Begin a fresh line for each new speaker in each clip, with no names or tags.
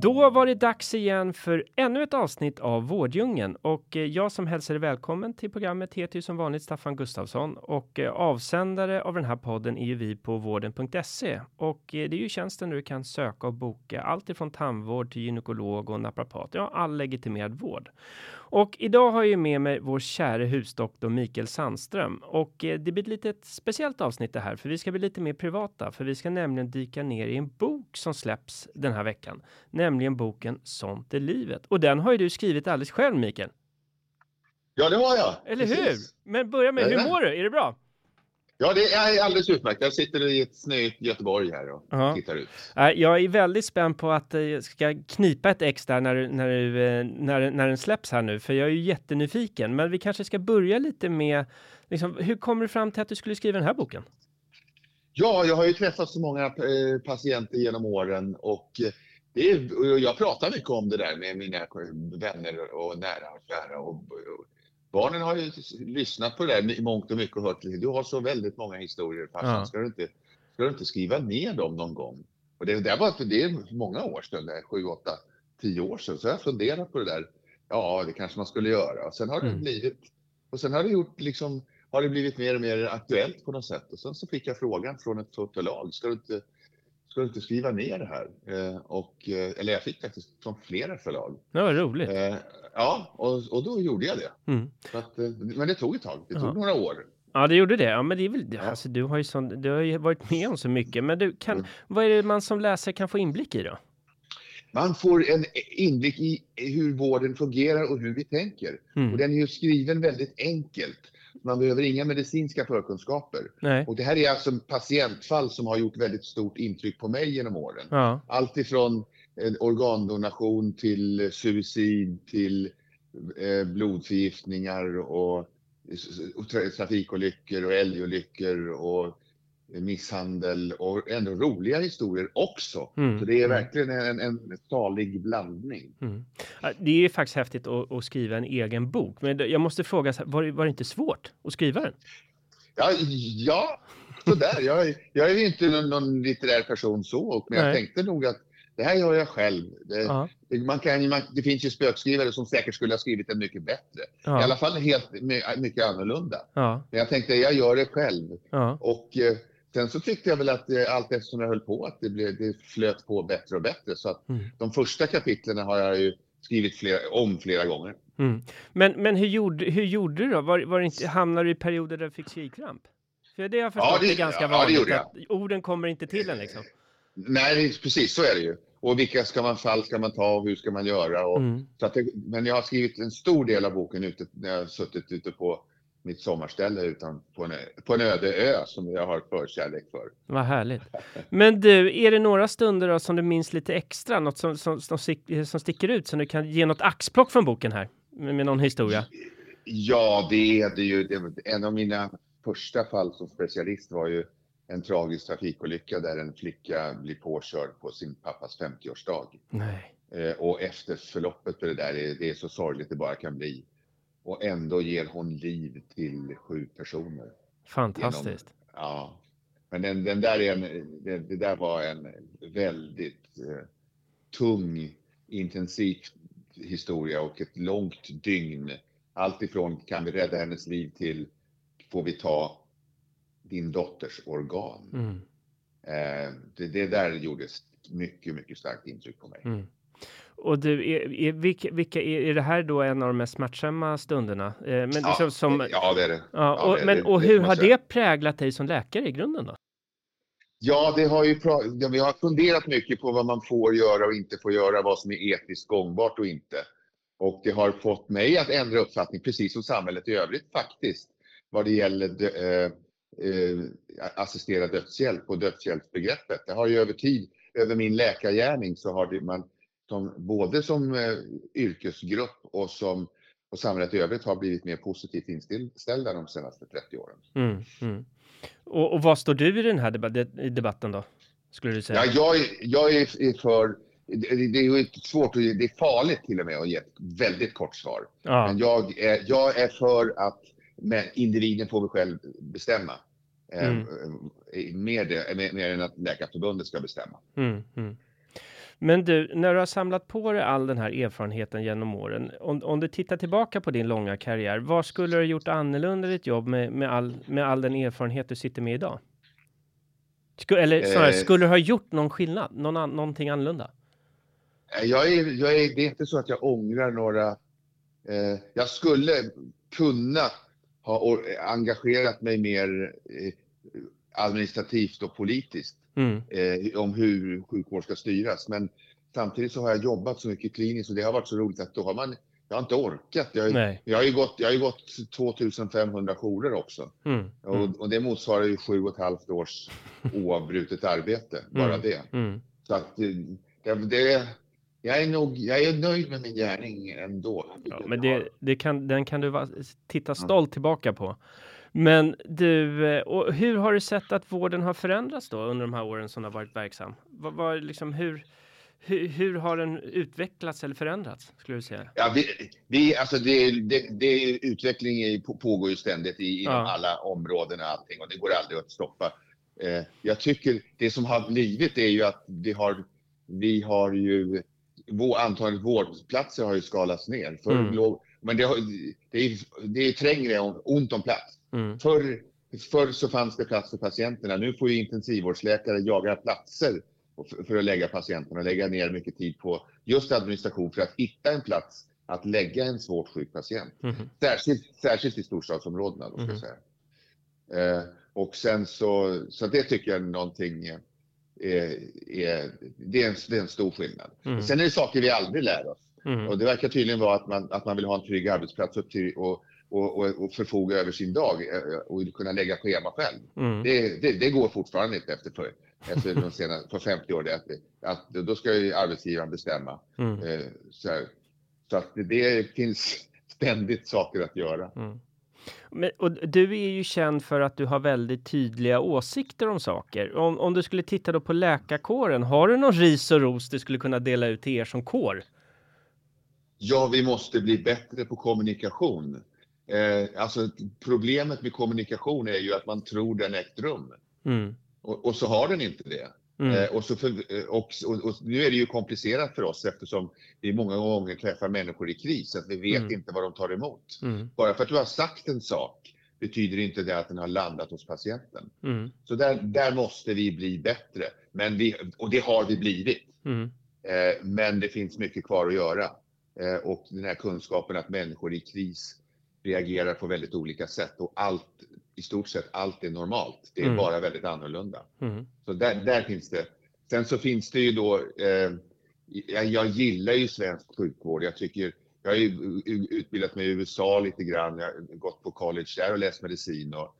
Då var det dags igen för ännu ett avsnitt av Vårdjungeln. Och eh, jag som hälsar välkommen till programmet heter ju som vanligt Staffan Gustafsson. Och eh, avsändare av den här podden är ju vi på vården.se och eh, det är ju tjänsten där du kan söka och boka allt ifrån tandvård till gynekolog och naprapat, ja all legitimerad vård. Och idag har jag med mig vår käre husdoktor Mikael Sandström och det blir ett litet speciellt avsnitt det här för vi ska bli lite mer privata för vi ska nämligen dyka ner i en bok som släpps den här veckan nämligen boken Sånt är livet. Och den har ju du skrivit alldeles själv, Mikael.
Ja, det har jag.
Eller Precis. hur? Men börja med, hur mår du? Är det bra?
Ja, det är alldeles utmärkt. Jag sitter i ett snöigt Göteborg här och uh -huh. tittar ut.
Jag är väldigt spänd på att jag eh, ska knipa ett ex där när, när, eh, när, när den släpps här nu, för jag är ju jättenyfiken. Men vi kanske ska börja lite med, liksom, hur kommer du fram till att du skulle skriva den här boken?
Ja, jag har ju träffat så många eh, patienter genom åren och det är, jag pratar mycket om det där med mina vänner och nära och kära. Och, och, barnen har ju lyssnat på det där i mångt och mycket och hört du har så väldigt många historier farsan, ja. ska, du inte, ska du inte skriva ner dem någon gång? Och det, det var för det är många år sedan, sju, åtta, tio år sedan, så jag funderat på det där. Ja, det kanske man skulle göra. Och sen har det mm. blivit, och sen har det gjort liksom, har det blivit mer och mer aktuellt på något sätt. Och sen så fick jag frågan från ett förlag, ska du inte ska du inte skriva ner det här? Eh, och, eh, eller jag fick faktiskt från flera förlag.
Det var roligt. Eh,
ja, och, och då gjorde jag det. Mm. Att, eh, men det tog ett tag, det tog ja. några år.
Ja, det gjorde det. Ja, men det är väl, ja. alltså, du, har ju sån, du har ju varit med om så mycket. Men du, kan, mm. vad är det man som läsare kan få inblick i då?
Man får en inblick i hur vården fungerar och hur vi tänker. Mm. Och den är ju skriven väldigt enkelt. Man behöver inga medicinska förkunskaper. Nej. Och det här är alltså patientfall som har gjort väldigt stort intryck på mig genom åren. Ja. Allt ifrån organdonation till suicid till eh, blodförgiftningar och, trafikolyckor och älgolyckor och misshandel och ändå roliga historier också. Mm. Så det är mm. verkligen en, en salig blandning. Mm.
Det är ju faktiskt häftigt att, att, skriva en egen bok. Men jag måste fråga, var, var det inte svårt att skriva den?
Ja, ja sådär. jag, jag är inte någon, litterär person så, men jag tänkte nog att det här gör jag själv. Det, man kan, man, det finns ju spökskrivare som säkert skulle ha skrivit den mycket bättre. Ja. I alla fall helt mycket annorlunda. Ja. Men jag tänkte, jag gör det själv. Ja. Och eh, Sen så tyckte jag väl att eh, allt eftersom jag höll på att det, blev, det flöt på bättre och bättre. Så att mm. de första kapitlen har jag ju skrivit flera, om flera gånger.
Mm. Men, men hur, gjorde, hur gjorde du då? Var, var inte, hamnade du i perioder där du fick skrivkramp? För det har jag förstått ja, det, är ganska ja, vanligt, att orden kommer inte till en liksom.
Nej, precis så är det ju. Och vilka ska man, fall ska man ta och hur ska man göra? Och, mm. så det, men jag har skrivit en stor del av boken ute, när jag har suttit ute på mitt sommarställe utan på en, på en öde ö som jag har förkärlek för.
Vad härligt. Men du, är det några stunder då som du minns lite extra? Något som, som, som, som sticker ut som du kan ge något axplock från boken här med, med någon historia?
Ja, det är det ju. Det, en av mina första fall som specialist var ju en tragisk trafikolycka där en flicka blir påkörd på sin pappas 50-årsdag. Nej. Eh, och efter förloppet på det där, det, det är så sorgligt det bara kan bli. Och ändå ger hon liv till sju personer.
Fantastiskt.
Genom, ja. Men den, den där är en, det, det, där var en väldigt eh, tung, intensiv historia och ett långt dygn. Allt ifrån kan vi rädda hennes liv till får vi ta din dotters organ. Mm. Eh, det, det, där gjorde mycket, mycket starkt intryck på mig. Mm.
Och du, är, är, vilka, vilka är, det här då en av de mest smärtsamma stunderna? Eh, men ja, liksom som,
ja, det är det.
Ja, och, ja, det, men, och det, hur har det präglat dig som läkare i grunden då?
Ja, det har ju, vi har funderat mycket på vad man får göra och inte får göra, vad som är etiskt gångbart och inte. Och det har fått mig att ändra uppfattning, precis som samhället i övrigt faktiskt, vad det gäller eh, assisterad dödshjälp och dödshjälpsbegreppet. Det har ju över tid över min läkargärning så har det, man som, både som eh, yrkesgrupp och som och samhället i övrigt har blivit mer positivt inställda de senaste 30 åren.
Mm, mm. Och, och vad står du i den här debat i debatten då? Skulle du säga?
Ja, jag, är, jag är för det, det är ju inte svårt, det är farligt till och med att ge ett väldigt kort svar. Ja. Men jag är, jag är för att men individen får själv bestämma. Eh, mm. Eh, mer, det, mer, mer än att Läkarförbundet ska bestämma.
Mm, mm. Men du, när du har samlat på dig all den här erfarenheten genom åren, om, om du tittar tillbaka på din långa karriär, vad skulle du ha gjort annorlunda i ditt jobb med, med, all, med all den erfarenhet du sitter med idag? Sk eller snarare, eh, skulle du ha gjort någon skillnad, någon, någonting annorlunda?
Jag är, jag är, det är inte så att jag ångrar några... Eh, jag skulle kunna ha engagerat mig mer eh, administrativt och politiskt mm. eh, om hur sjukvård ska styras. Men samtidigt så har jag jobbat så mycket kliniskt och det har varit så roligt att då har man jag har inte orkat. Jag, jag, har, ju gått, jag har gått 2500 jourer också. Mm. Mm. Och, och, det motsvarar ju sju och ett halvt års oavbrutet arbete, bara mm. det. Mm. Så att eh, det, det, jag är nog, jag är nöjd med min gärning ändå.
Ja, men det, det kan, den kan du titta stolt tillbaka på. Men du, eh, och hur har du sett att vården har förändrats då under de här åren som du har varit verksam? Vad, vad, liksom, hur, hur, hur, har den utvecklats eller förändrats skulle du säga?
Ja, vi, vi, alltså det, det, det, utveckling pågår ju ständigt i, inom ja. alla områden och allting och det går aldrig att stoppa. Eh, jag tycker det som har blivit är ju att vi har, vi har ju antalet vårdplatser har ju skalats ner. För mm. Men det, har, det, är, det är trängre, ont om plats. Mm. Förr, förr så fanns det plats för patienterna. Nu får ju intensivvårdsläkare jaga platser för att lägga patienterna och lägga ner mycket tid på just administration för att hitta en plats att lägga en svårt sjuk patient. Mm. Särskilt, särskilt i storstadsområdena. Då, ska mm. säga. Eh, och sen så, så det tycker jag är någonting är, det, är en, det är en stor skillnad. Mm. Sen är det saker vi aldrig lär oss. Mm. Och det verkar tydligen vara att man, att man vill ha en trygg arbetsplats och, och, och, och förfoga över sin dag eh, och kunna lägga schema själv. Mm. Det, det, det, går fortfarande inte efter, för, efter de senaste, för 50 år. Att, att, då ska ju arbetsgivaren bestämma. Mm. Eh, så, så, att det finns ständigt saker att göra.
Men, och du är ju känd för att du har väldigt tydliga åsikter om saker. Om, om du skulle titta då på läkarkåren, har du någon ris och ros du skulle kunna dela ut till er som kår?
Ja, vi måste bli bättre på kommunikation. Eh, alltså problemet med kommunikation är ju att man tror den ägt rum. Mm. Och, och, så har den inte det. Mm. Eh, och, så för, eh, och, och, och, nu är det ju komplicerat för oss eftersom vi många gånger träffar människor i kris, att vi vet mm. inte vad de tar emot. Mm. Bara för att du har sagt en sak betyder inte det att den har landat hos patienten. Mm. Så där, där måste vi bli bättre. Men vi, och det har vi blivit. Mm. Eh, men det finns mycket kvar att göra. Eh, och den här kunskapen att människor i kris reagerar på väldigt olika sätt och allt, i stort sett allt är normalt. Det är mm. bara väldigt annorlunda. Mm. Så där, där finns det. Sen så finns det ju då, eh, jag, jag, gillar ju svensk sjukvård. Jag tycker, jag har ju utbildat mig i USA lite grann. Jag har gått på college där och läst medicin och,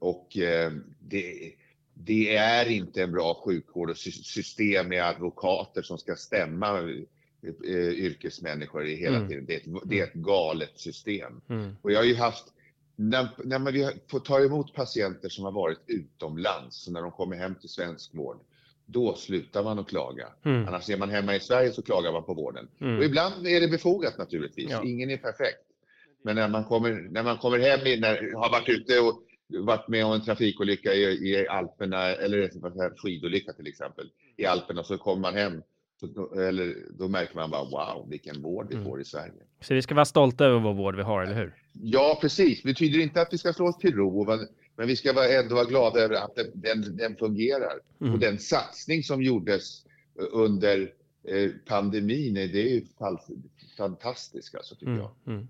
och eh, det, det är inte en bra sjukvård och system med advokater som ska stämma eh, yrkesmänniskor i hela mm. tiden. Det är, ett, det är ett galet system. Mm. Och jag har ju haft, när, när man får ta emot patienter som har varit utomlands, när de kommer hem till svensk vård, då slutar man att klaga. Mm. Annars är man hemma i Sverige så klagar man på vården. Mm. Och ibland är det befogat naturligtvis. Ja. Ingen är perfekt. Men när man kommer, när man kommer hem, när, har varit ute och varit med om en trafikolycka i, i Alperna, eller skidolycka till exempel, i Alperna, så kommer man hem då, eller, då märker man bara wow, vilken vård vi mm. får i Sverige.
Så vi ska vara stolta över vår vård vi har, eller hur?
Ja, precis. Det betyder inte att vi ska slå oss till ro, men vi ska ändå vara glada över att den, den fungerar. Mm. Och den satsning som gjordes under eh, pandemin, det är ju fantastisk, alltså, tycker mm. jag. Mm.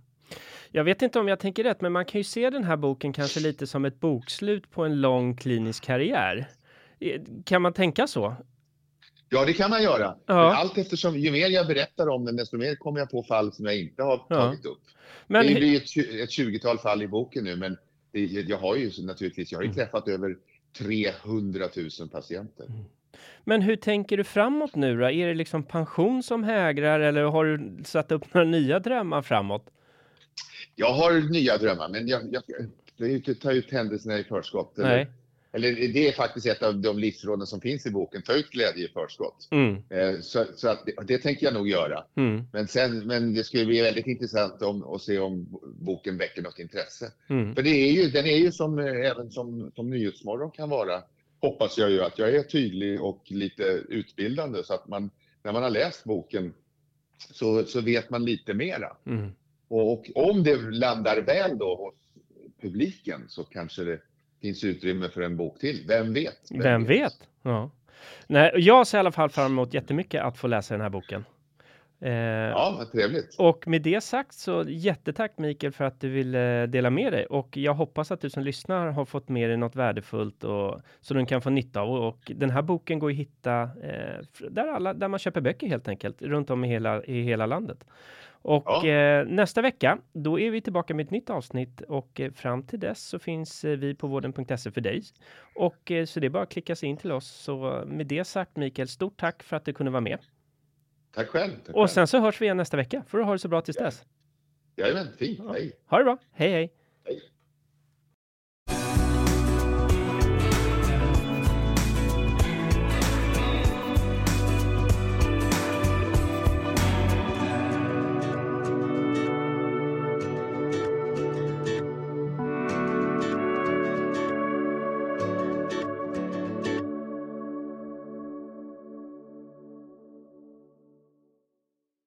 Jag vet inte om jag tänker rätt, men man kan ju se den här boken kanske lite som ett bokslut på en lång klinisk karriär. Eh, kan man tänka så?
Ja, det kan man göra. Ja. Allt eftersom, ju mer jag berättar om den, desto mer kommer jag på fall som jag inte har ja. tagit upp. Men... Det blir ett, ett 20-tal fall i boken nu, men det, jag har ju naturligtvis, jag har ju mm. träffat över 300 000 patienter. Mm.
Men hur tänker du framåt nu då? Är det liksom pension som hägrar eller har du satt upp några nya drömmar framåt?
Jag har nya drömmar, men jag, jag, jag tar ut händelserna i förskott.
Nej.
Eller det är faktiskt ett av de livsråden som finns i boken. Ta ut glädje i förskott.
Mm,
Eh, Så, så att det, det tänker jag nog göra.
mm,
Men, sen, men det skulle bli väldigt intressant om, att se om boken väcker något intresse.
mm,
För det är ju, den är ju som, eh, även som, som Nyhetsmorgon kan vara, hoppas jag ju att jag är tydlig och lite utbildande så att man, när man har läst boken så, så vet man lite mera.
mm.
Och, och om det landar väl då hos publiken så kanske det finns utrymme för en bok till. Vem vet?
Vem vet? Ja. Nej, jag ser i alla fall fram emot jättemycket att få läsa den här boken. Eh,
Ja, vad trevligt.
Och med det sagt så jättetack Mikael för att du ville dela med dig och jag hoppas att du som lyssnar har fått med dig något värdefullt och så du kan få nytta av och den här boken går att hitta eh, där alla där man köper böcker helt enkelt runt om i hela i hela landet. Och
Ja.
eh, nästa vecka, då är vi tillbaka med ett nytt avsnitt och eh, fram till dess så finns eh, vi på vården.se för dig. Och eh, så det är bara att klicka sig in till oss. Så med det sagt Mikael, stort tack för att du kunde vara med.
Tack själv. Tack
Och sen så hörs vi igen nästa vecka. Får du ha det så bra tills dess.
Jajamän, fint. Hej.
Ha det bra. Hej hej.
Hej.